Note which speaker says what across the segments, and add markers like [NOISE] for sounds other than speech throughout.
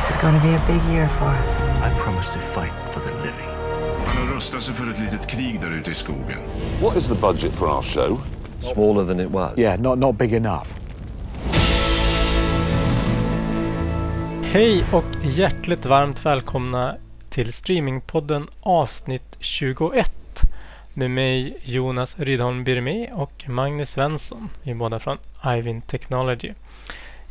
Speaker 1: This is going to be a big year for us.
Speaker 2: I promise to fight for the living.
Speaker 3: Han har rustat sig för ett litet krig där ute i skogen.
Speaker 4: What is the budget for our show?
Speaker 2: Smaller than it was.
Speaker 5: Yeah, not, not big enough.
Speaker 6: Hej och hjärtligt varmt välkomna till Streamingpodden avsnitt 21 med mig Jonas Rydholm Birmi och Magnus Svensson. Vi är båda från Ivin Technology.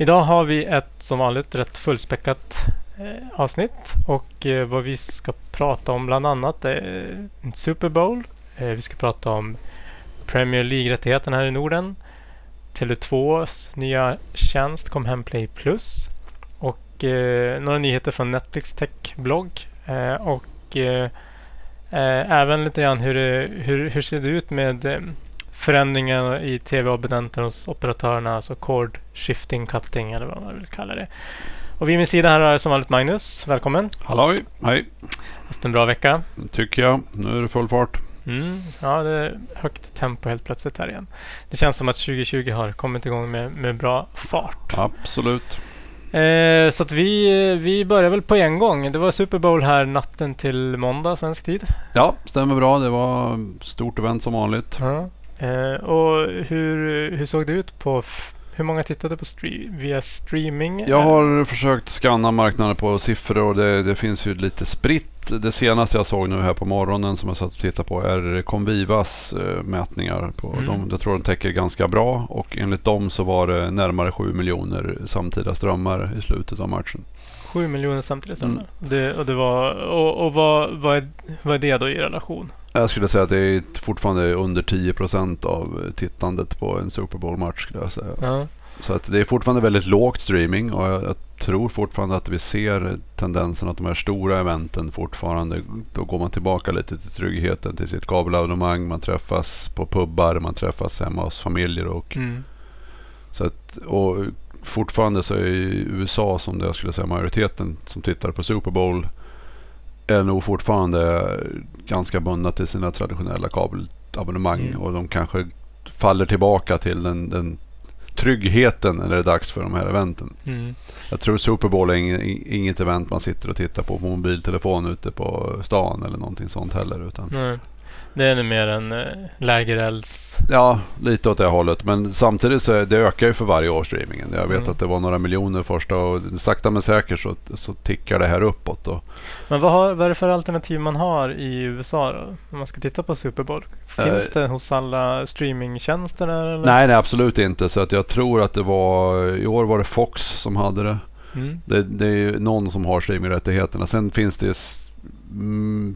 Speaker 6: Idag har vi ett som vanligt rätt fullspäckat eh, avsnitt och eh, vad vi ska prata om bland annat är eh, Super Bowl. Eh, vi ska prata om Premier League-rättigheterna här i Norden. Tele2s nya tjänst Comhem Plus och eh, några nyheter från Netflix Tech-blogg eh, och eh, eh, även lite grann hur, det, hur, hur ser det ut med eh, förändringar i tv-abonnenter hos operatörerna, alltså cord shifting cutting eller vad man vill kalla det. Och vid min sida här har jag som vanligt Magnus. Välkommen!
Speaker 7: Halloj, hej.
Speaker 6: Haft en bra vecka.
Speaker 7: Tycker jag. Nu är det full fart.
Speaker 6: Mm, ja, det är högt tempo helt plötsligt här igen. Det känns som att 2020 har kommit igång med, med bra fart.
Speaker 7: Absolut.
Speaker 6: Eh, så att vi, vi börjar väl på en gång. Det var Super Bowl här natten till måndag svensk tid.
Speaker 7: Ja, stämmer bra. Det var stort event som vanligt.
Speaker 6: Ja. Eh, och hur, hur såg det ut på hur många tittade på stre- via streaming?
Speaker 7: Jag har försökt scanna marknaden på siffror och det, det finns ju lite spritt. Det senaste jag såg nu här på morgonen som jag satt och tittade på är Convivas eh, mätningar. På
Speaker 6: Mm.
Speaker 7: dem. Jag tror de täcker ganska bra och enligt dem så var det närmare 7 miljoner samtida strömmar i slutet av matchen.
Speaker 6: 7 miljoner samtidigt.
Speaker 7: Mm.
Speaker 6: Mm. Det, och det var, och, och vad, vad, är, vad är det då i relation?
Speaker 7: Jag skulle säga att det är fortfarande under 10 procent av tittandet på en Super Bowl-match. Skulle jag säga.
Speaker 6: Ja.
Speaker 7: Så att det är fortfarande väldigt lågt streaming och jag, jag tror fortfarande att vi ser tendensen att de här stora eventen fortfarande, då går man tillbaka lite till tryggheten, till sitt kabelabonnemang, man träffas på pubbar, man träffas hemma hos familjer och,
Speaker 6: Mm.
Speaker 7: så att, och fortfarande så är USA som det jag skulle säga majoriteten som tittar på Super Bowl är nog fortfarande ganska bundna till sina traditionella kabelabonnemang
Speaker 6: Mm.
Speaker 7: och de kanske faller tillbaka till den, den tryggheten när det är dags för de här eventen.
Speaker 6: Mm.
Speaker 7: Jag tror Super Bowl är inget, inget event man sitter och tittar på på mobiltelefon ute på stan eller någonting sånt heller. Utan,
Speaker 6: Nej. Det är mer en äh, lägerelds...
Speaker 7: ja, lite åt det hållet. Men samtidigt så är, det ökar ju för varje år streamingen. Jag vet
Speaker 6: Mm.
Speaker 7: att det var några miljoner första och sakta men säkert så, så tickar det här uppåt. Och,
Speaker 6: Men vad, har, vad är det för alternativ man har i USA då? Om man ska titta på Super Bowl? Finns
Speaker 7: Eh.
Speaker 6: det hos alla streamingtjänster där eller?
Speaker 7: nej, nej, absolut inte. Så att jag tror att det var, i år var det Fox som hade det.
Speaker 6: Mm.
Speaker 7: Det, det är ju någon som har streamingrättigheterna. Sen finns det mm,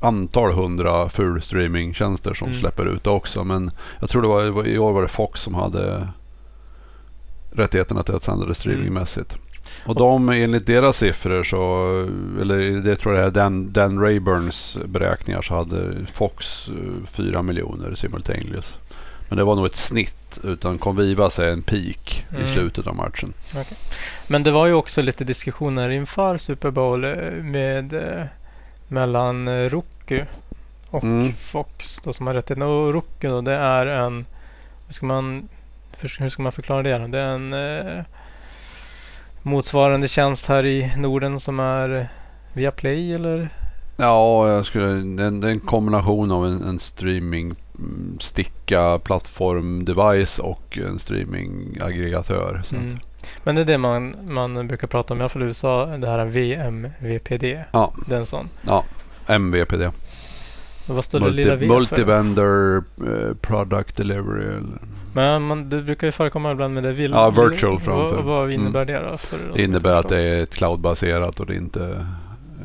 Speaker 7: antal hundra full streamingtjänster som
Speaker 6: Mm.
Speaker 7: släpper ut det också. Men jag tror det var, i år var det Fox som hade rättigheterna till att sända det streamingmässigt. Och de enligt deras siffror så, eller det tror jag är Dan, Dan Rayburns beräkningar så hade Fox eh, 4 miljoner simultaneous. Men det var nog ett snitt utan Convivas är en peak
Speaker 6: Mm.
Speaker 7: i slutet av matchen.
Speaker 6: Men det var ju också lite diskussioner inför Super Bowl eh, med eh, mellan eh, Roku och
Speaker 7: Mm.
Speaker 6: Fox då, som har rättigheterna. Och Roku då, det är en... Hur ska man, hur ska man förklara det? då? Det är en eh, motsvarande tjänst här i Norden som är eh, via Play eller?
Speaker 7: Ja, jag skulle, det, är en, kombination av en, en streaming mm, sticka plattform device och en streamingaggregatör.
Speaker 6: Mm. Men det är det man, man brukar prata om i alla fall i USA. Det här VMVPD.
Speaker 7: Ja.
Speaker 6: Det är en sån.
Speaker 7: MVPD.
Speaker 6: Och vad står det lilla
Speaker 7: Multi,
Speaker 6: V för?
Speaker 7: multivendor eh, product delivery. Eller,
Speaker 6: Men man, det brukar ju förekomma ibland med det vill,
Speaker 7: Ja, virtual
Speaker 6: Vad,
Speaker 7: framför.
Speaker 6: vad innebär det då? För
Speaker 7: det innebär att det är ett cloudbaserat och det inte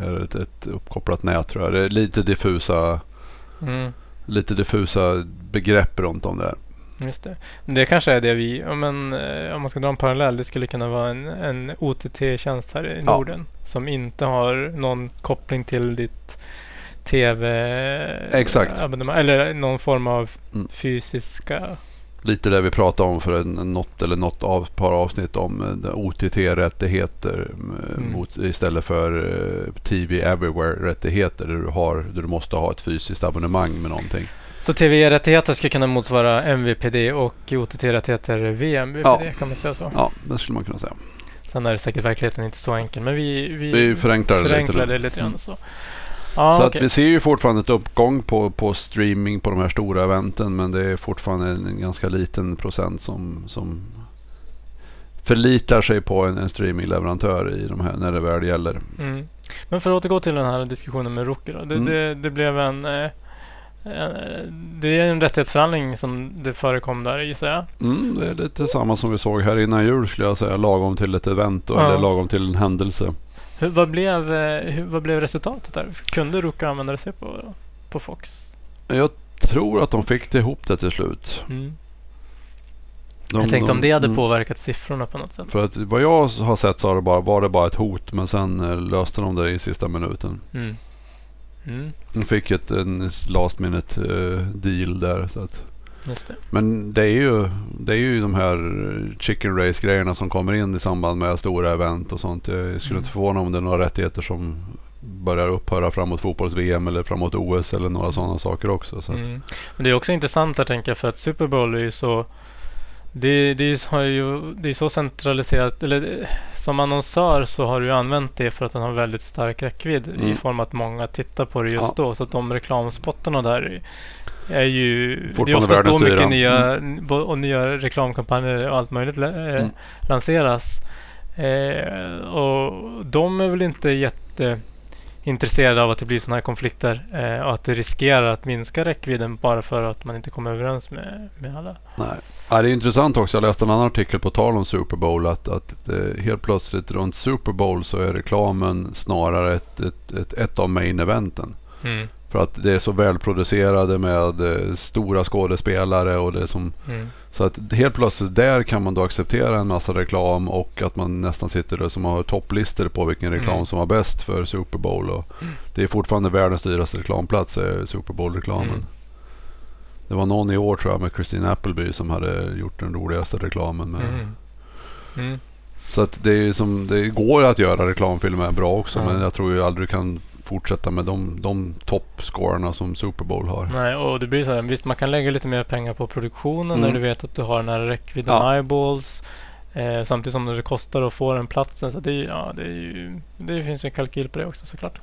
Speaker 7: är ett, ett uppkopplat nät tror jag. Det är lite diffusa,
Speaker 6: Mm,
Speaker 7: lite diffusa begrepp runt om det. här.
Speaker 6: Just det. Det kanske är det vi, ja, men, eh, om man ska dra en parallell, det skulle kunna vara en, en OTT-tjänst här i
Speaker 7: Ja.
Speaker 6: Norden. Som inte har någon koppling till ditt TV
Speaker 7: Exakt.
Speaker 6: abonnemang, eller någon form av
Speaker 7: Mm.
Speaker 6: fysiska
Speaker 7: Lite det vi pratade om för en, något eller något av, par avsnitt om eh, OTT-rättigheter eh,
Speaker 6: Mm.
Speaker 7: istället för eh, TV Everywhere-rättigheter där du, har, där du måste ha ett fysiskt abonnemang med någonting.
Speaker 6: Så TV-rättigheter ska kunna motsvara MVPD och OTT-rättigheter VMVPD
Speaker 7: Ja.
Speaker 6: kan man säga så.
Speaker 7: Ja, det skulle man kunna säga.
Speaker 6: Sen är det säkert verkligheten inte så enkel. Men vi, vi,
Speaker 7: Vi förenklar
Speaker 6: förenklar det lite grann.
Speaker 7: Mm.
Speaker 6: Så, ja,
Speaker 7: så att
Speaker 6: okej.
Speaker 7: vi ser ju fortfarande ett uppgång på, på streaming på de här stora eventen men det är fortfarande en ganska liten procent som, som förlitar sig på en, en streamingleverantör i de här när det väl gäller.
Speaker 6: Mm. Men för att återgå till den här diskussionen med Rookie då. Det,
Speaker 7: Mm.
Speaker 6: det, det blev en... Eh, det är en rättighetsförhandling som det förekom där gissar jag.
Speaker 7: Mm, det är lite samma som vi såg här innan jul skulle jag säga. Lagom till ett event och,
Speaker 6: Ja.
Speaker 7: eller lagom till en händelse.
Speaker 6: Hur, vad, blev, eh, hur, vad blev resultatet där? Kunde Rookie använda sig på, på Fox?
Speaker 7: Jag tror att de fick det ihop det till slut.
Speaker 6: Mm.
Speaker 7: De,
Speaker 6: jag tänkte om det hade
Speaker 7: mm.
Speaker 6: påverkat siffrorna på något sätt.
Speaker 7: För att vad jag har sett så har det bara, var det bara ett hot men sen eh, löste de det i sista minuten.
Speaker 6: Mm. Mm,
Speaker 7: De fick ett en last minute eh, deal där. Så att.
Speaker 6: det.
Speaker 7: Men det är, ju, det är ju de här chicken race grejerna som kommer in i samband med stora event och sånt. Jag skulle
Speaker 6: Mm.
Speaker 7: inte förvåna om det är några rättigheter som börjar upphöra framåt fotbolls-VM eller framåt OS eller några sådana saker också. Så
Speaker 6: Mm. Men det är också intressant att tänka för att Super Bowl är ju så det, det, är ju så- har ju, det är så centraliserat, eller som annonsör så har du använt det för att den har väldigt stark räckvidd i
Speaker 7: Mm.
Speaker 6: form att många tittar på det just
Speaker 7: Ja.
Speaker 6: då. Så att de reklamspottarna där är ju, det är oftast då mycket nya, bo- och nya reklamkampanjer och allt möjligt eh,
Speaker 7: Mm.
Speaker 6: lanseras. Eh, och de är väl inte jätte intresserade av att det blir sådana här konflikter eh, och att det riskerar att minska räckvidden bara för att man inte kommer överens med, med alla.
Speaker 7: nej. Ja, det är intressant också. Jag läste en annan artikel på tal om Super Bowl. Att, att eh, helt plötsligt runt Super Bowl så är reklamen snarare ett, ett, ett, ett av main eventen.
Speaker 6: Mm.
Speaker 7: För att det är så välproducerade med eh, stora skådespelare och det som
Speaker 6: Mm.
Speaker 7: Så att helt plötsligt där kan man då acceptera en massa reklam och att man nästan sitter där som har topplistor på vilken reklam
Speaker 6: Mm.
Speaker 7: som var bäst för Super Bowl. Och Det är fortfarande världens dyraste reklamplats, är Super Bowl-reklamen.
Speaker 6: Mm.
Speaker 7: Det var någon i år tror jag med Christine Appleby som hade gjort den roligaste reklamen. Med.
Speaker 6: Mm. Mm.
Speaker 7: Så att det, är som, det går att göra reklamfilmer bra också men jag tror ju aldrig du kan fortsätta med de, de toppscorarna som Super Bowl har.
Speaker 6: Nej, och det blir så här, visst man kan lägga lite mer pengar på produktionen
Speaker 7: Mm.
Speaker 6: när du vet att du har den här räckvidden
Speaker 7: Ja.
Speaker 6: eyeballs. Eh, samtidigt som det kostar att få den platsen. Så det, ja, det, ju, det finns ju en kalkyl på det också såklart.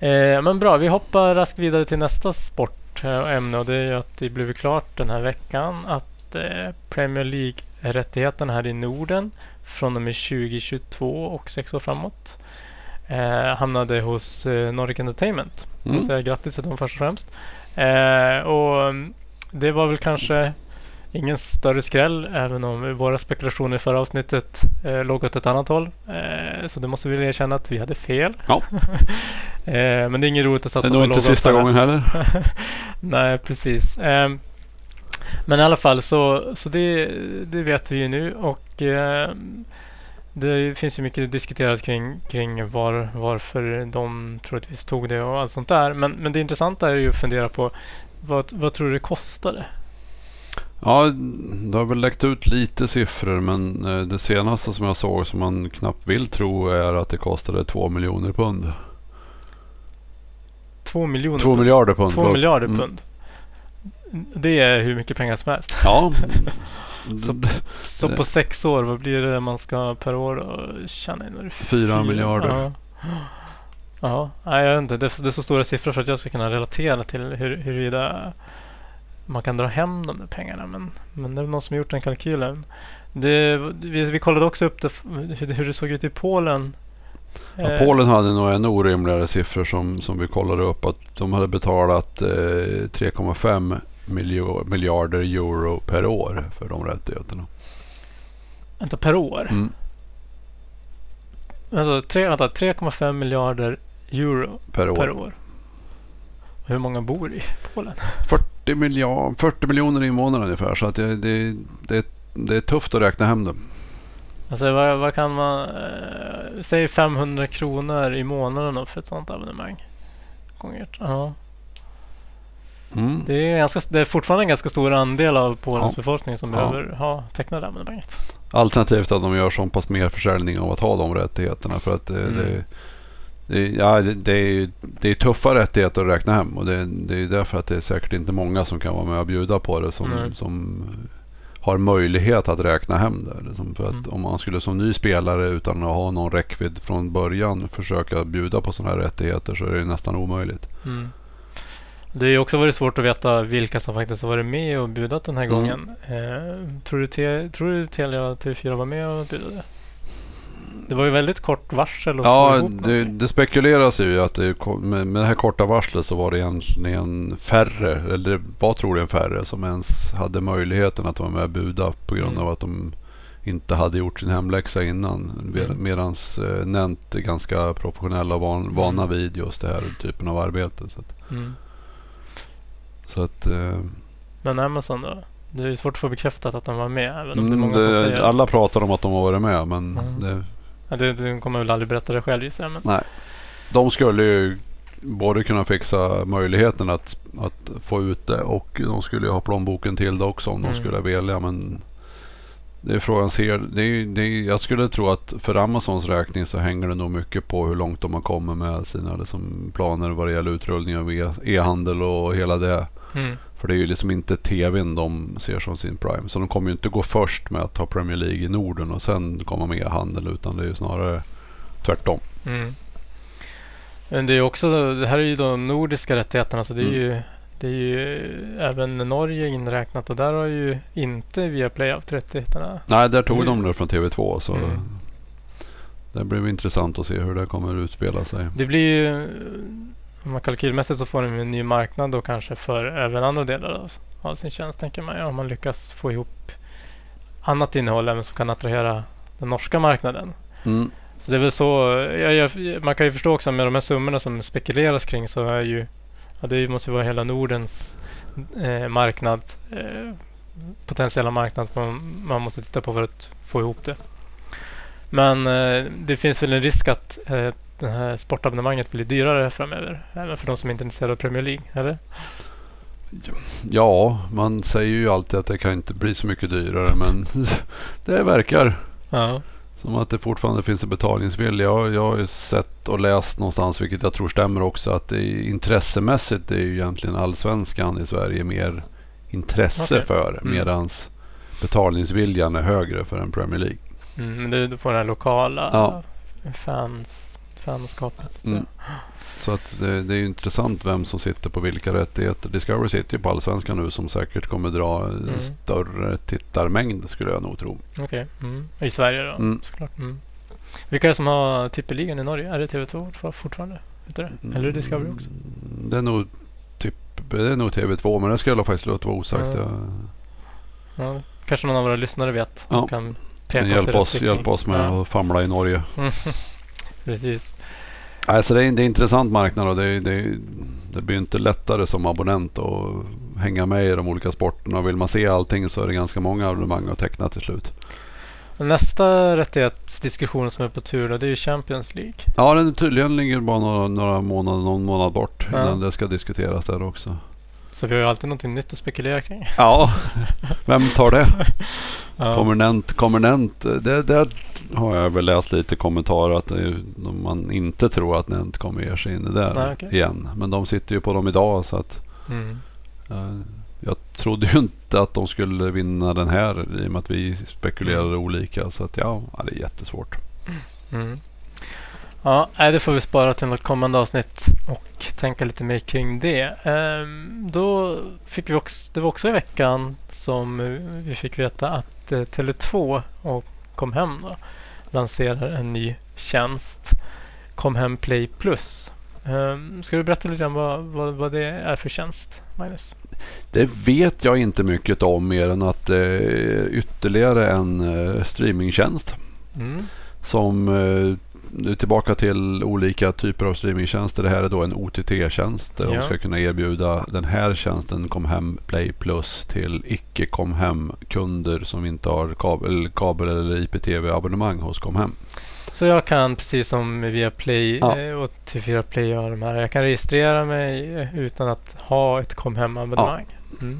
Speaker 6: Eh, men bra, vi hoppar raskt vidare till nästa sportämne och det är ju att det blev klart den här veckan att eh, Premier League-rättigheten här i Norden från och med 2022 och sex år framåt eh, hamnade hos eh, Nordic Entertainment. Jag
Speaker 7: Mm.
Speaker 6: säga grattis till dem först och främst. Eh, och mm, det var väl kanske ingen större skräll även om våra spekulationer i förra avsnittet eh, låg åt ett annat håll. Eh, så det måste vi erkänna att vi hade fel.
Speaker 7: Ja. [LAUGHS]
Speaker 6: eh, men det är inget roligt att
Speaker 7: Det
Speaker 6: satsa
Speaker 7: är
Speaker 6: på
Speaker 7: nog inte sista gången heller. [LAUGHS]
Speaker 6: Nej, precis. Ehm, men i alla fall så, så det, det vet vi ju nu och ehm, det finns ju mycket diskuterat kring, kring var, varför de troligtvis tog det och allt sånt där. Men, men det intressanta är ju att fundera på vad, vad tror du det kostade?
Speaker 7: Ja, det har väl läckt ut lite siffror men eh, det senaste som jag såg som man knappt vill tro är att det kostade 2 miljoner pund.
Speaker 6: Två miljoner
Speaker 7: 2
Speaker 6: pund.
Speaker 7: miljarder pund.
Speaker 6: Två miljarder
Speaker 7: Mm.
Speaker 6: pund. Det är hur mycket pengar som helst.
Speaker 7: Ja. [LAUGHS]
Speaker 6: Så-
Speaker 7: D-
Speaker 6: Så
Speaker 7: Det-
Speaker 6: på sex år, vad blir det man ska per år tjäna in?
Speaker 7: Fyra miljarder.
Speaker 6: Ja. Nej, jag vet inte. Det är, det är så stora siffror för att jag ska kunna relatera till hur, huruvida man kan dra hem de där pengarna. Men, men det är någon som har gjort den kalkylen. Det, vi, vi kollade också upp det, hur, det såg ut i Polen.
Speaker 7: Ja,
Speaker 6: Eh,
Speaker 7: Polen hade nog ännu orimligare siffror som, som vi kollade upp. Att de hade betalat eh, 3,5 miljo- miljarder euro per år för de rättigheterna.
Speaker 6: Vänta, per år?
Speaker 7: Mm.
Speaker 6: Alltså, tre, vänta, 3,5 miljarder euro
Speaker 7: Per år.
Speaker 6: per år. Hur många bor i Polen?
Speaker 7: 40, miljard, 40 miljoner invånare ungefär. Så att det, det, det, det är tufft att räkna hem det.
Speaker 6: Alltså vad, vad kan man... Eh, säg 500 kronor i månaden då för ett sånt abonnemang. Gånger, ja.
Speaker 7: Mm.
Speaker 6: det, är ganska, det är fortfarande en ganska stor andel av Polens
Speaker 7: Ja.
Speaker 6: befolkning som
Speaker 7: Ja.
Speaker 6: behöver ha tecknat abonnemanget.
Speaker 7: Alternativt att de gör så pass mer försäljning av att ha de rättigheterna. För att det,
Speaker 6: Mm.
Speaker 7: det, det, ja, det, är, det är tuffa rättigheter att räkna hem. Och det, det är därför att det är säkert inte många som kan vara med och bjuda på det. Som, som har möjlighet att räkna hem det. Liksom för att
Speaker 6: Mm.
Speaker 7: om man skulle som ny spelare utan att ha någon räckvidd från början försöka bjuda på sådana här rättigheter så är det nästan omöjligt.
Speaker 6: Mm. Det har ju också varit svårt att veta vilka som faktiskt har varit med och budat den här
Speaker 7: Mm.
Speaker 6: gången. Eh, tror, du te, tror du Telia och TV4 var med och budade? Det var ju väldigt kort varsel att
Speaker 7: Ja, det, det spekuleras ju att det, med, med det här korta varslet så var det egentligen färre, eller det var troligen färre som ens hade möjligheten att vara med och buda på grund
Speaker 6: Mm.
Speaker 7: av att de inte hade gjort sin hemläxa innan.
Speaker 6: Mm.
Speaker 7: Medans eh, Nent är ganska professionella och van, vana vid just det här typen av arbete. Så att,
Speaker 6: Mm.
Speaker 7: Så att eh,
Speaker 6: Men Amazon då? Det är svårt att få bekräftat att de var med. Även om det är
Speaker 7: mm,
Speaker 6: många som säger
Speaker 7: alla pratar om att de har varit med men
Speaker 6: Mm.
Speaker 7: det,
Speaker 6: Ja, det, du kommer väl aldrig berätta det själv gissar jag. Men...
Speaker 7: Nej. De skulle ju både kunna fixa möjligheten att, att få ut det och de skulle ju ha plånboken till det också om
Speaker 6: Mm.
Speaker 7: de skulle välja. Men det är frågan ser. Det är, det är, jag skulle tro att för Amazons räkning så hänger det nog mycket på hur långt de har kommit med sina liksom, planer vad det gäller utrullning av e- e-handel och hela det.
Speaker 6: Mm.
Speaker 7: För det är ju liksom inte tvn de ser som sin prime. Så de kommer ju inte gå först med att ta Premier League i Norden och sen komma med e-handel utan det är ju snarare tvärtom.
Speaker 6: Mm. Men det är också, det här är ju de nordiska rättigheterna så det är
Speaker 7: Mm.
Speaker 6: ju det är ju även Norge inräknat och där har ju inte Viaplay haft rättigheterna.
Speaker 7: Nej, där tog de det från TV2 så
Speaker 6: Mm.
Speaker 7: det blir intressant att se hur det kommer utspela sig.
Speaker 6: Det blir ju, man kalkylmässigt så får de en ny marknad då kanske för även andra delar av, av sin tjänst tänker man. Ja, om man lyckas få ihop annat innehåll även som kan attrahera den norska marknaden.
Speaker 7: Mm.
Speaker 6: Så det är väl så, ja, jag, man kan ju förstå också med de här summorna som spekuleras kring så är ju, ja, det måste ju vara hela Nordens eh, marknad, eh, potentiella marknad man, man måste titta på för att få ihop det. Men eh, det finns väl en risk att eh, det här sportabonnemanget blir dyrare framöver. Även för de som är intresserade av Premier League, eller?
Speaker 7: Ja, man säger ju alltid att det kan inte bli så mycket dyrare men [LAUGHS] det verkar
Speaker 6: Ja.
Speaker 7: som att det fortfarande finns en betalningsvilja. Jag, jag har ju sett och läst någonstans, vilket jag tror stämmer också, att det är, intressemässigt är ju egentligen allsvenskan i Sverige mer intresse
Speaker 6: Okej.
Speaker 7: för
Speaker 6: Mm.
Speaker 7: medans betalningsviljan är högre för en Premier League.
Speaker 6: Mm, men du, får det här lokala
Speaker 7: Ja.
Speaker 6: fans, fanskapet. Så att.
Speaker 7: Mm. Så att det, det är ju intressant vem som sitter på vilka rättigheter. Discovery sitter ju på Allsvenskan nu som säkert kommer dra
Speaker 6: Mm.
Speaker 7: större tittarmängd skulle jag nog tro.
Speaker 6: Okej. Mm. I Sverige då
Speaker 7: Mm.
Speaker 6: såklart. Mm. Vilka är det som har tippeligan i Norge? Är det TV2 for- fortfarande? Det? Eller är det Discovery också?
Speaker 7: Mm, Det är nog, typ, det är nog TV2 men det skulle jag faktiskt låta vara osagt.
Speaker 6: Ja. Ja, kanske någon av våra lyssnare vet.
Speaker 7: Ja.
Speaker 6: Kan peka
Speaker 7: kan
Speaker 6: oss
Speaker 7: oss med
Speaker 6: Ja.
Speaker 7: att famla i Norge. [LAUGHS]
Speaker 6: Precis.
Speaker 7: Alltså det, är, det är en intressant marknad och det, det, det blir inte lättare som abonnent att hänga med i de olika sporterna. Vill man se allting så är det ganska många abonnemang att teckna till slut.
Speaker 6: Nästa rättighetsdiskussion som är på tur då, det är ju Champions League.
Speaker 7: Ja, den tydligen ligger bara några, några månader, någon månad bort
Speaker 6: Ja.
Speaker 7: innan det ska diskuteras där också.
Speaker 6: Så vi har ju alltid någonting nytt att spekulera kring. [LAUGHS]
Speaker 7: Ja, vem tar det? [LAUGHS]
Speaker 6: Ja.
Speaker 7: Kommer Nent? Kommer Nent? Det, där har jag väl läst lite kommentarer att är, man inte tror att Nent kommer ge sig in i det
Speaker 6: Nej, okej.
Speaker 7: igen. Men de sitter ju på dem idag så att
Speaker 6: Mm.
Speaker 7: eh, jag trodde ju inte att de skulle vinna den här i och med att vi spekulerade olika. Så att ja, det är jättesvårt.
Speaker 6: Mm. Ja, det får vi spara till något kommande avsnitt och tänka lite mer kring det. Ehm, då fick vi också, det var också i veckan som eh, vi fick veta att eh, Tele2 och Comhem då, lanserar en ny tjänst. Comhem Play Plus. Um, ska du berätta lite grann vad, vad, vad det är för tjänst, Magnus?
Speaker 7: Det vet jag inte mycket om mer än att det är ytterligare en eh, streamingtjänst.
Speaker 6: Mm.
Speaker 7: Som eh, nu tillbaka till olika typer av streamingtjänster. Det här är då en OTT-tjänst där
Speaker 6: Ja.
Speaker 7: de ska kunna erbjuda den här tjänsten Comhem Play Plus till icke Comhem kunder som inte har kabel, kabel eller IPTV-abonnemang hos Comhem.
Speaker 6: Så jag kan precis som via Play
Speaker 7: Ja.
Speaker 6: eh, och T4 Play och de här. Jag kan registrera mig eh, utan att ha ett Comhem-abonnemang. Mm.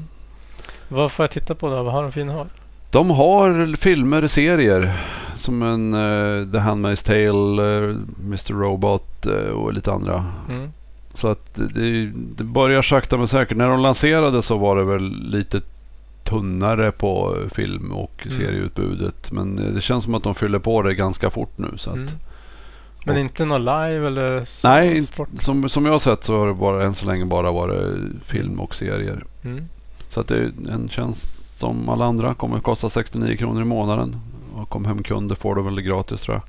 Speaker 6: Vad får jag titta på då? Vad har de för innehåll?
Speaker 7: De har filmer, serier som en uh, The Handmaid's Tale, eh, Mr Robot eh, och lite andra.
Speaker 6: Mm.
Speaker 7: Så att det, det börjar sakta men säkert. När de lanserade så var det väl lite tunnare på film och
Speaker 6: Mm.
Speaker 7: serieutbudet. Men det känns som att de fyller på det ganska fort nu. Så att,
Speaker 6: Mm. Men
Speaker 7: Och-
Speaker 6: inte någon live eller
Speaker 7: Nej,
Speaker 6: sport?
Speaker 7: som, som jag har sett så har det bara, än så länge bara varit film och serier.
Speaker 6: Mm.
Speaker 7: Så att det är en tjänst som alla andra kommer att kosta 69 kronor i månaden. Och kom hem kunder får det väl gratis tror jag.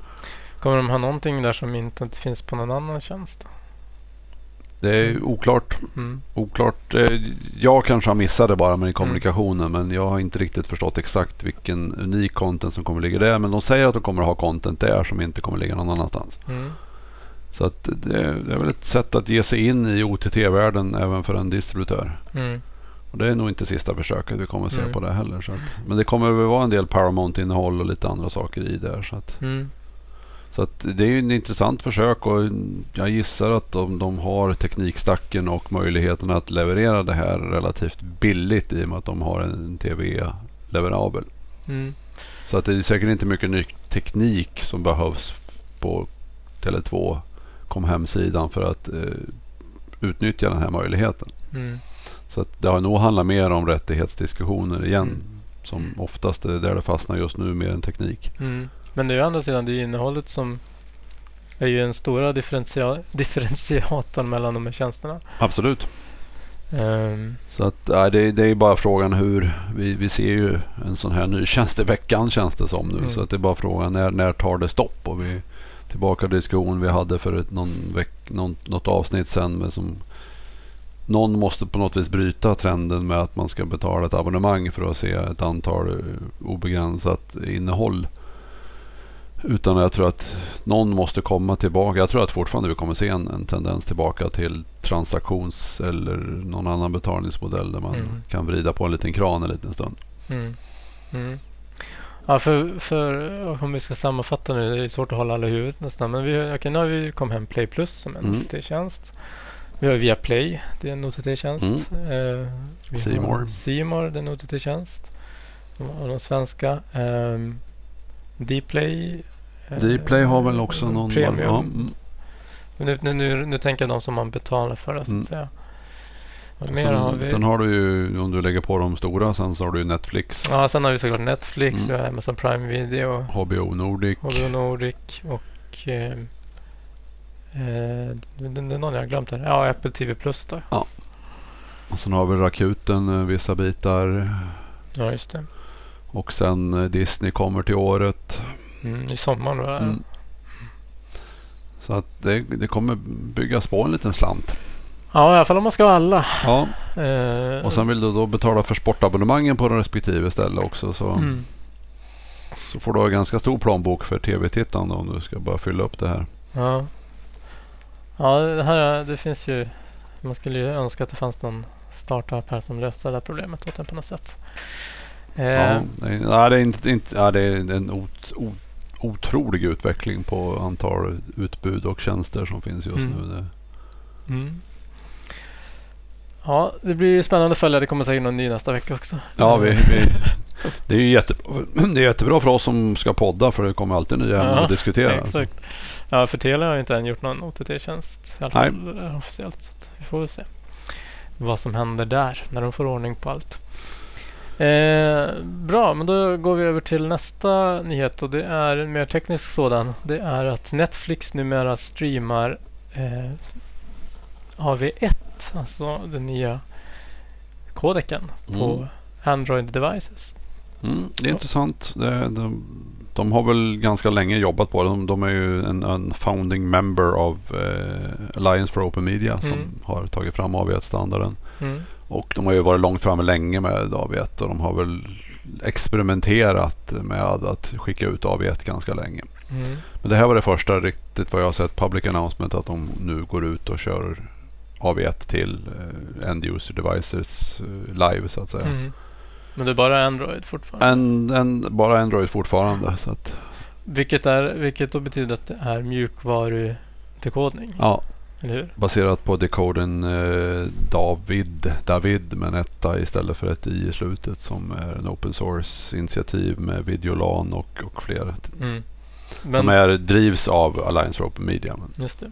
Speaker 6: Kommer de ha någonting där som inte finns på någon annan tjänst?
Speaker 7: Det är oklart.
Speaker 6: Mm.
Speaker 7: oklart. Eh, Jag kanske har missat det bara med kommunikationen men jag har inte riktigt förstått exakt vilken unik content som kommer ligga där. Men de säger att de kommer ha content där som inte kommer ligga någon annanstans.
Speaker 6: Mm.
Speaker 7: Så att det, det är väl ett sätt att ge sig in i OTT-världen även för en distributör.
Speaker 6: Mm.
Speaker 7: Och det är nog inte sista försöket vi kommer se
Speaker 6: Nej.
Speaker 7: på det heller. Så att, men det kommer väl vara en del Paramount-innehåll och lite andra saker i där. Så att,
Speaker 6: Mm.
Speaker 7: så att det är ju en intressant försök och jag gissar att de, de har teknikstacken och möjligheten att leverera det här relativt billigt i och med att de har en TV-leverabel.
Speaker 6: Mm.
Speaker 7: Så att det är säkert inte mycket ny teknik som behövs på Tele2 kom hemsidan för att eh, utnyttja den här möjligheten.
Speaker 6: Mm.
Speaker 7: Så att det har nog handlat mer om rättighetsdiskussioner igen.
Speaker 6: Mm.
Speaker 7: Som oftast är där det fastnar just nu mer än teknik.
Speaker 6: Mm. Men det är ju andra sidan det är innehållet som är ju den stora differentia- [LAUGHS] differentiatorn mellan de här tjänsterna.
Speaker 7: Absolut.
Speaker 6: Ehm,
Speaker 7: Så att, nej, det, det är bara frågan hur. Vi, vi ser ju en sån här ny [LAUGHS] tjänst i veckan känns det som nu.
Speaker 6: Mm.
Speaker 7: Så att det är bara frågan när, när tar det stopp? Och vi tillbaka till diskussion vi hade för ett, någon veck, någon, något avsnitt sen. Med som, någon måste på något vis bryta trenden med att man ska betala ett abonnemang för att se ett antal eh, obegränsat innehåll. Utan jag tror att någon måste komma tillbaka. Jag tror att fortfarande vi kommer se en, en tendens tillbaka till transaktions eller någon annan betalningsmodell där man
Speaker 6: Mm.
Speaker 7: kan vrida på en liten kran en liten stund.
Speaker 6: mm. Mm. Ja, för, för om vi ska sammanfatta nu, det är svårt att hålla alla i huvudet nästan. Men vi, okej, nu har vi kom hem Play Plus som en
Speaker 7: Mm.
Speaker 6: OTT-tjänst. Vi har via Play, det är en OTT-tjänst.
Speaker 7: Mm.
Speaker 6: Eh, har C-More, det är en OTT-tjänst. Och de svenska. Um, Dplay. eh,
Speaker 7: Dplay har väl också någon...
Speaker 6: Premium.
Speaker 7: Ja, mm.
Speaker 6: Nu, nu, nu, nu tänker jag de som man betalar för det så att
Speaker 7: Mm.
Speaker 6: säga.
Speaker 7: Sen,
Speaker 6: har
Speaker 7: sen har du ju, om du lägger på de stora, sen så har du ju Netflix,
Speaker 6: Ja, sen har vi såklart Netflix,
Speaker 7: Mm.
Speaker 6: vi har Amazon Prime Video,
Speaker 7: HBO Nordic.
Speaker 6: HBO Nordic och eh, eh, det, är någon jag har glömt här. Ja, Apple TV Plus då.
Speaker 7: Och sen har vi Rakuten eh, vissa bitar.
Speaker 6: Ja, just det.
Speaker 7: Och sen eh, Disney kommer till året.
Speaker 6: Mm, I sommar då.
Speaker 7: Mm. Så att det, det kommer byggas på en liten slant.
Speaker 6: Ja, i alla fall om man ska ha alla.
Speaker 7: Ja,
Speaker 6: Eh,
Speaker 7: och sen vill du då betala för sportabonnemangen på den respektive ställe också. Så,
Speaker 6: mm,
Speaker 7: så får du ha en ganska stor plånbok för tv-tittande om du ska bara fylla upp det här.
Speaker 6: ja. Ja, det här det finns ju. Man skulle ju önska att det fanns någon startup här som löste det här problemet åt en på något sätt. Eh,
Speaker 7: Ja, nej, det är, inte, inte, ja, det är en ot, ot, otrolig utveckling på antal utbud och tjänster som finns just
Speaker 6: Mm.
Speaker 7: nu. Det,
Speaker 6: Mm. Ja, det blir spännande att följa. Det kommer säkert någon ny nästa vecka också.
Speaker 7: ja, vi, vi, det är ju jättebra, [CLEARS THROAT] det är jättebra för oss som ska podda för det kommer alltid nya ämnen
Speaker 6: Ja,
Speaker 7: att diskutera. [LAUGHS]
Speaker 6: Exakt. Ja, för Telia har inte än gjort någon OTT-tjänst. I alla
Speaker 7: Nej.
Speaker 6: fall eh, officiellt. Så vi får väl se vad som händer där när de får ordning på allt. Eh, bra, men då går vi över till nästa nyhet och det är en mer teknisk sådan. Det är att Netflix numera streamar eh, AV1, alltså den nya kodeken på
Speaker 7: Mm.
Speaker 6: Android devices.
Speaker 7: Mm, det är intressant. Det, de, de har väl ganska länge jobbat på det. De, de är ju en, en founding member av eh, Alliance for Open Media som
Speaker 6: Mm.
Speaker 7: har tagit fram AV1-standarden.
Speaker 6: Mm.
Speaker 7: Och de har ju varit långt framme länge med AV1 och de har väl experimenterat med att skicka ut AV1 ganska länge.
Speaker 6: Mm.
Speaker 7: Men det här var det första riktigt vad jag har sett public announcement att de nu går ut och kör AV1 till eh, end user devices eh, live så att säga.
Speaker 6: Men det är bara Android fortfarande?
Speaker 7: En, en, bara Android fortfarande. Så att,
Speaker 6: Vilket, är, vilket då betyder att det är mjukvarudekodning,
Speaker 7: ja, baserat på dekoden eh, David, David med en etta istället för ett i i slutet som är en open source initiativ med Videolan och, och fler.
Speaker 6: Mm.
Speaker 7: Som
Speaker 6: Men,
Speaker 7: är, drivs av Alliance for Open Media. Men,
Speaker 6: just det.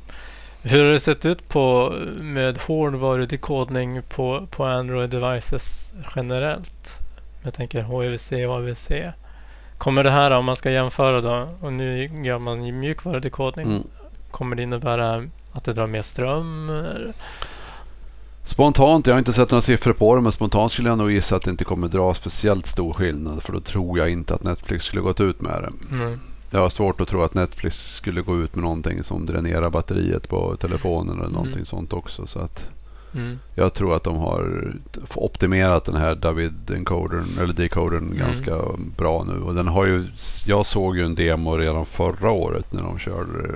Speaker 6: Hur har det sett ut på, med hårdvarudekodning på, på Android devices generellt? Jag tänker HEVC och AVC. Kommer det här om man ska jämföra då och nu gör man ju mjukvarudekodning.
Speaker 7: Mm.
Speaker 6: Kommer det innebära att det drar mer ström? eller?
Speaker 7: Spontant, jag har inte sett några siffror på det men spontant skulle jag nog gissa att det inte kommer dra speciellt stor skillnad för då tror jag inte att Netflix skulle gått ut med det.
Speaker 6: Mm.
Speaker 7: Jag har svårt att tro att Netflix skulle gå ut med någonting som dränerar batteriet på telefonen eller någonting
Speaker 6: Mm.
Speaker 7: sånt också. Så att
Speaker 6: Mm.
Speaker 7: jag tror att de har optimerat den här David encodern eller decodern
Speaker 6: Mm.
Speaker 7: ganska bra nu. Och den har ju, jag såg ju en demo redan förra året när de körde eh,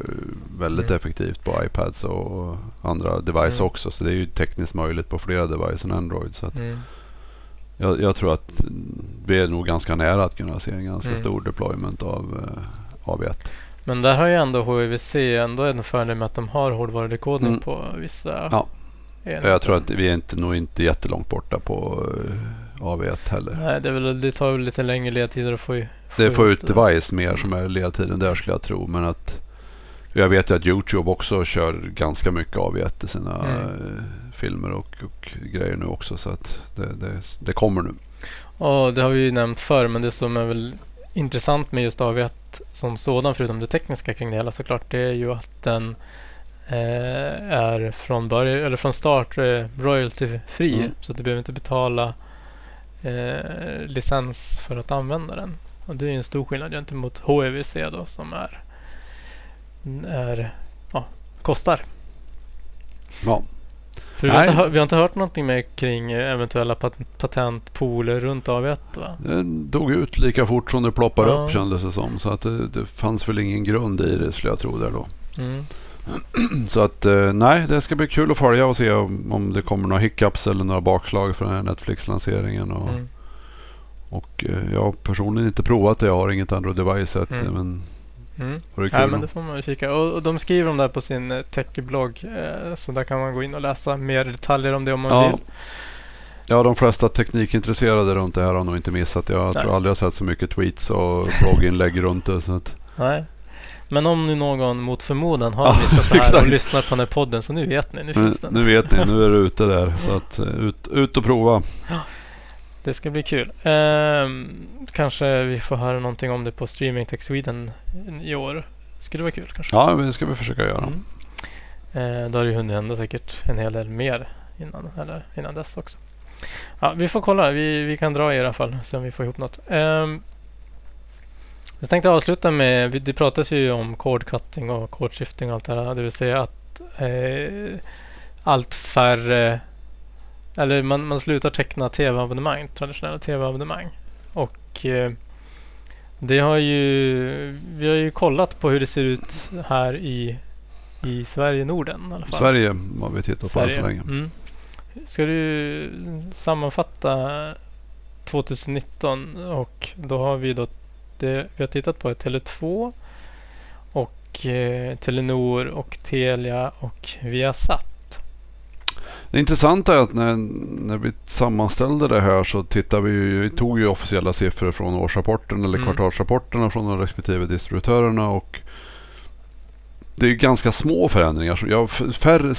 Speaker 7: väldigt
Speaker 6: Mm.
Speaker 7: effektivt på iPads och andra device
Speaker 6: Mm.
Speaker 7: också. Så det är ju tekniskt möjligt på flera device än Android. Så
Speaker 6: Mm.
Speaker 7: jag, jag tror att vi är nog ganska nära att kunna se en ganska stor deployment av eh, AV1.
Speaker 6: Men där har ju ändå HEVC ändå en fördel med att de har hårdvarudekodning på vissa
Speaker 7: Ja.
Speaker 6: Enheter.
Speaker 7: Jag tror att vi är inte, nog inte jättelångt borta på eh, AV1 heller.
Speaker 6: Nej, det, väl, det tar väl lite längre ledtider att få, i-
Speaker 7: Det är få ut
Speaker 6: det.
Speaker 7: device mer som är ledtiden där skulle jag tro. Men att jag vet ju att Youtube också kör ganska mycket AV1 i sina
Speaker 6: Mm.
Speaker 7: eh, filmer och, och grejer nu också. Så att det, det, det kommer nu.
Speaker 6: Ja, det har vi ju nämnt förr, men det som är väl intressant med just AV1 som sådan, förutom det tekniska kring det hela såklart, det är ju att den är från, början, eller från start eh, royalty-fri.
Speaker 7: Mm.
Speaker 6: Så att du behöver inte betala eh, licens för att använda den. Och det är en stor skillnad gentemot HEVC då som är, är ja, kostar.
Speaker 7: Ja.
Speaker 6: För vi, har inte hört, vi har inte hört någonting mer kring eh, eventuella pat- patentpooler runt AV1 va?
Speaker 7: Det dog ut lika fort som det ploppade
Speaker 6: Ja.
Speaker 7: upp kändes det som. Så att det, det fanns väl ingen grund i det skulle jag tro där då.
Speaker 6: Mm. [CLEARS THROAT]
Speaker 7: Så att eh, nej, det ska bli kul att följa och se om, om det kommer några hiccups eller några bakslag för den här Netflix-lanseringen. Och,
Speaker 6: Mm.
Speaker 7: och eh, jag har personligen inte provat det. Jag har inget Android device. att,
Speaker 6: Mm.
Speaker 7: Men
Speaker 6: Mm.
Speaker 7: det
Speaker 6: Nej, men det får man ju kika. Och, och de skriver om det här på sin eh, techblogg. Eh, så där kan man gå in och läsa mer detaljer om det om man
Speaker 7: Ja.
Speaker 6: vill.
Speaker 7: Ja, de flesta teknikintresserade runt det här har nog inte missat. Jag
Speaker 6: Nej.
Speaker 7: tror aldrig jag sett så mycket tweets och blogginlägg runt det. Så att,
Speaker 6: Nej. Men om nu någon mot förmodan har
Speaker 7: Ja,
Speaker 6: missat det här
Speaker 7: exakt.
Speaker 6: och lyssnar på den här podden så nu vet ni. Nu finns den.
Speaker 7: nu vet ni, nu är det ute där. Så att, eh, ut, ut och prova.
Speaker 6: Det ska bli kul. Ehm, kanske vi får höra någonting om det på Streaming Tech Sweden i år. Skulle vara kul kanske.
Speaker 7: Ja, det ska vi försöka göra.
Speaker 6: Mm. Eh, då har det ju hunnit hända säkert en hel del mer innan, eller innan dess också. Ja, vi får kolla. Vi, vi kan dra i alla fall. Se om vi får ihop något. Ehm, jag tänkte avsluta med. Det pratas ju om cord cutting och cord shifting och allt det här. Det vill säga att eh, allt färre eller man, man slutar teckna tv-abonnemang, traditionella tv-abonnemang. Och eh, det har ju, vi har ju kollat på hur det ser ut här i, i Sverige, Norden i alla fall.
Speaker 7: Sverige har vi tittat på än så länge.
Speaker 6: Mm. Ska du sammanfatta 2019 och då har vi då det vi har tittat på är Tele2 och eh, Telenor och Telia och Viasat.
Speaker 7: Det intressanta är att när, när vi sammanställde det här så tittade vi ju, vi tog ju officiella siffror från årsrapporten eller
Speaker 6: Mm.
Speaker 7: kvartalsrapporterna från de respektive distributörerna och det är ganska små förändringar. Jag, färre,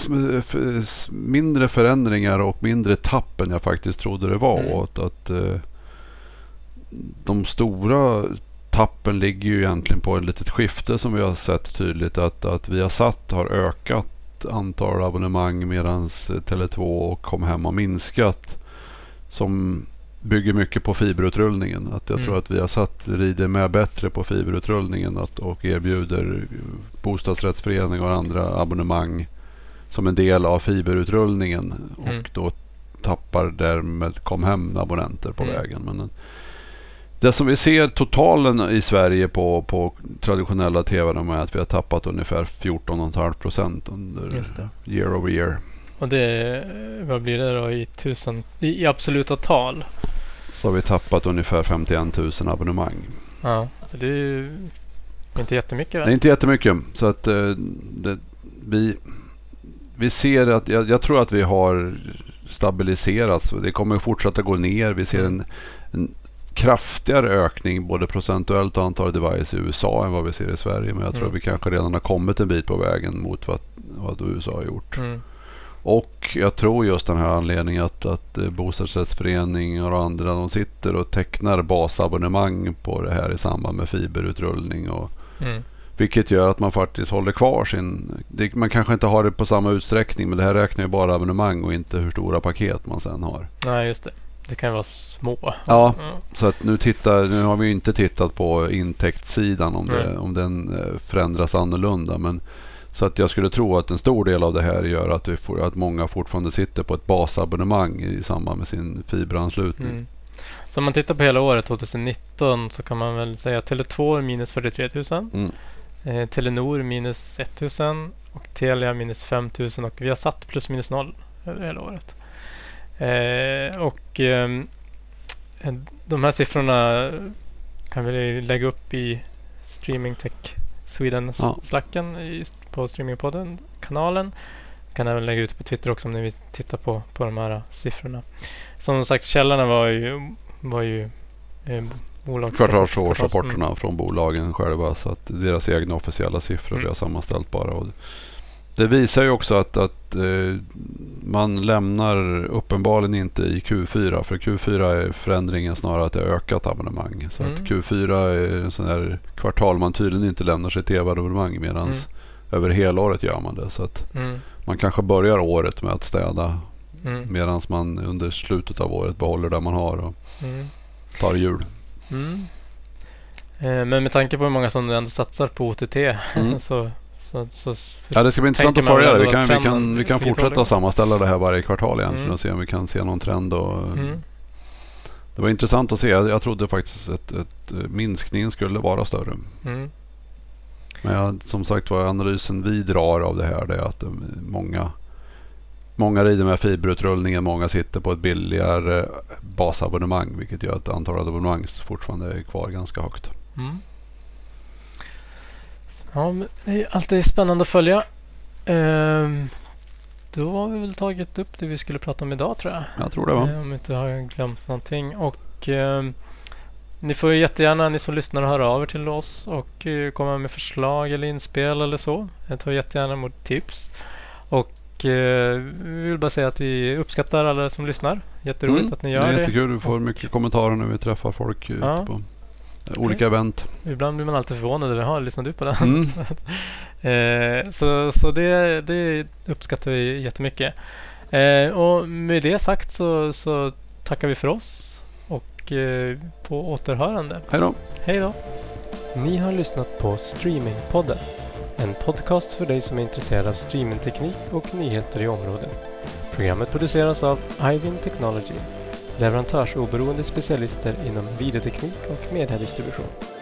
Speaker 7: mindre förändringar och mindre tapp än jag faktiskt trodde det var.
Speaker 6: Mm.
Speaker 7: Att, att eh, de stora tappen ligger ju egentligen på ett litet skifte som vi har sett tydligt. Att, att vi har satt har ökat antal abonnemang medan Tele2 och Kom Hem har minskat. Som bygger mycket på fiberutrullningen. Att jag
Speaker 6: Mm.
Speaker 7: tror att vi har satt rider med bättre på fiberutrullningen att, och erbjuder bostadsrättsföreningar och andra abonnemang som en del av fiberutrullningen.
Speaker 6: Mm.
Speaker 7: Och då tappar därmed Kom Hem abonnenter på
Speaker 6: Mm.
Speaker 7: vägen. Men det som vi ser totalen i Sverige på, på traditionella tv är att vi har tappat ungefär 14,5 procent under year over year.
Speaker 6: Och det, vad blir det då i tusen, i, absoluta tal?
Speaker 7: Så har vi tappat ungefär 51 000 abonnemang.
Speaker 6: Ja, det är ju inte jättemycket.
Speaker 7: Det är inte jättemycket. Så att eh, det, vi, vi ser att jag, jag tror att vi har stabiliserats. Det kommer fortsätta gå ner. Vi ser en, en kraftigare ökning både procentuellt och antal device i USA än vad vi ser i Sverige. Men jag tror
Speaker 6: Mm.
Speaker 7: att vi kanske redan har kommit en bit på vägen mot vad, vad USA har gjort.
Speaker 6: Mm.
Speaker 7: Och jag tror just den här anledningen att, att eh, bostadsrättsföreningar och andra de sitter och tecknar basabonnemang på det här i samband med fiberutrullning. Och,
Speaker 6: Mm.
Speaker 7: vilket gör att man faktiskt håller kvar sin... Det, man kanske inte har det på samma utsträckning men det här räknar ju bara abonnemang och inte hur stora paket man sen har.
Speaker 6: Nej, just det. Det kan vara små.
Speaker 7: Ja,
Speaker 6: Mm.
Speaker 7: så att nu, tittar, nu har vi inte tittat på intäktssidan om, det,
Speaker 6: Nej.
Speaker 7: om den eh, förändras annorlunda. Men, så att jag skulle tro att en stor del av det här gör att, vi får, att många fortfarande sitter på ett basabonnemang i samband med sin fiberanslutning.
Speaker 6: Mm. Så om man tittar på hela året 2019 så kan man väl säga att Tele2 är minus 43 000.
Speaker 7: Mm.
Speaker 6: Eh, Telenor minus 1 000 och Telia minus 5 000 och vi har satt plus minus noll över hela året. Eh, och eh, de här siffrorna kan vi lägga upp i Streaming Tech Sweden
Speaker 7: Ja.
Speaker 6: på Streamingpodden kanalen. Kan även lägga ut på Twitter också om ni vill titta på, på de här siffrorna. Som sagt källorna var ju, var ju eh, bolags...
Speaker 7: Kvartalsårsrapporterna från bolagen själva. Så att deras egna officiella siffror
Speaker 6: Mm.
Speaker 7: vi har sammanställt bara. Och det visar ju också att, att eh, man lämnar uppenbarligen inte i Q4. För Q4 är förändringen snarare att det har ökat abonnemang. Så
Speaker 6: Mm.
Speaker 7: att Q4 är en sån här kvartal man tydligen inte lämnar sig tv-abonnemang. Medan
Speaker 6: Mm.
Speaker 7: över helåret gör man det. Så att
Speaker 6: Mm,
Speaker 7: man kanske börjar året med att städa.
Speaker 6: mm,
Speaker 7: Medan man under slutet av året behåller det man har och
Speaker 6: mm,
Speaker 7: tar jul.
Speaker 6: mm. Eh, men med tanke på hur många som ändå satsar på OTT [LAUGHS] så, så, så
Speaker 7: Ja, det ska bli intressant att följa det. Vi kan, vi kan, vi kan fortsätta sammanställa det här varje kvartal egentligen
Speaker 6: Mm.
Speaker 7: och se om vi kan se någon trend. Och,
Speaker 6: Mm.
Speaker 7: Det var intressant att se. Jag, jag trodde faktiskt att, att eh, minskningen skulle vara större.
Speaker 6: Mm.
Speaker 7: Men jag, som sagt var analysen vi drar av det här det är att eh, många, många rider med fiberutrullningen. Många sitter på ett billigare basabonnemang vilket gör att antalet abonnemang fortfarande är kvar ganska högt.
Speaker 6: Mm. Ja, det är alltid spännande att följa. Ehm, då har vi väl tagit upp det vi skulle prata om idag tror jag.
Speaker 7: Jag tror det va?
Speaker 6: Eh, Om vi inte har glömt någonting. Och ehm, ni får ju jättegärna, ni som lyssnar, höra av er till oss och eh, komma med förslag eller inspel eller så. Jag tar jättegärna emot tips. Och eh, vi vill bara säga att vi uppskattar alla som lyssnar. Jätteroligt
Speaker 7: Mm,
Speaker 6: att ni
Speaker 7: det
Speaker 6: gör
Speaker 7: är
Speaker 6: det.
Speaker 7: jättekul. Vi får mycket kommentarer när vi träffar folk ute
Speaker 6: Ja.
Speaker 7: på eh, olika event.
Speaker 6: Ibland blir man alltid förvånad över, har lyssnat du på den?
Speaker 7: Mm. [LAUGHS]
Speaker 6: Eh, så så det, det uppskattar vi jättemycket. Eh, och med det sagt så, så tackar vi för oss och eh, på återhörande.
Speaker 7: Hej då!
Speaker 6: Hej då! Ni har lyssnat på Streamingpodden. En podcast för dig som är intresserad av streamingteknik och nyheter i området. Programmet produceras av Ivin Technology, leverantörsoberoende specialister inom videoteknik och mediedistribution.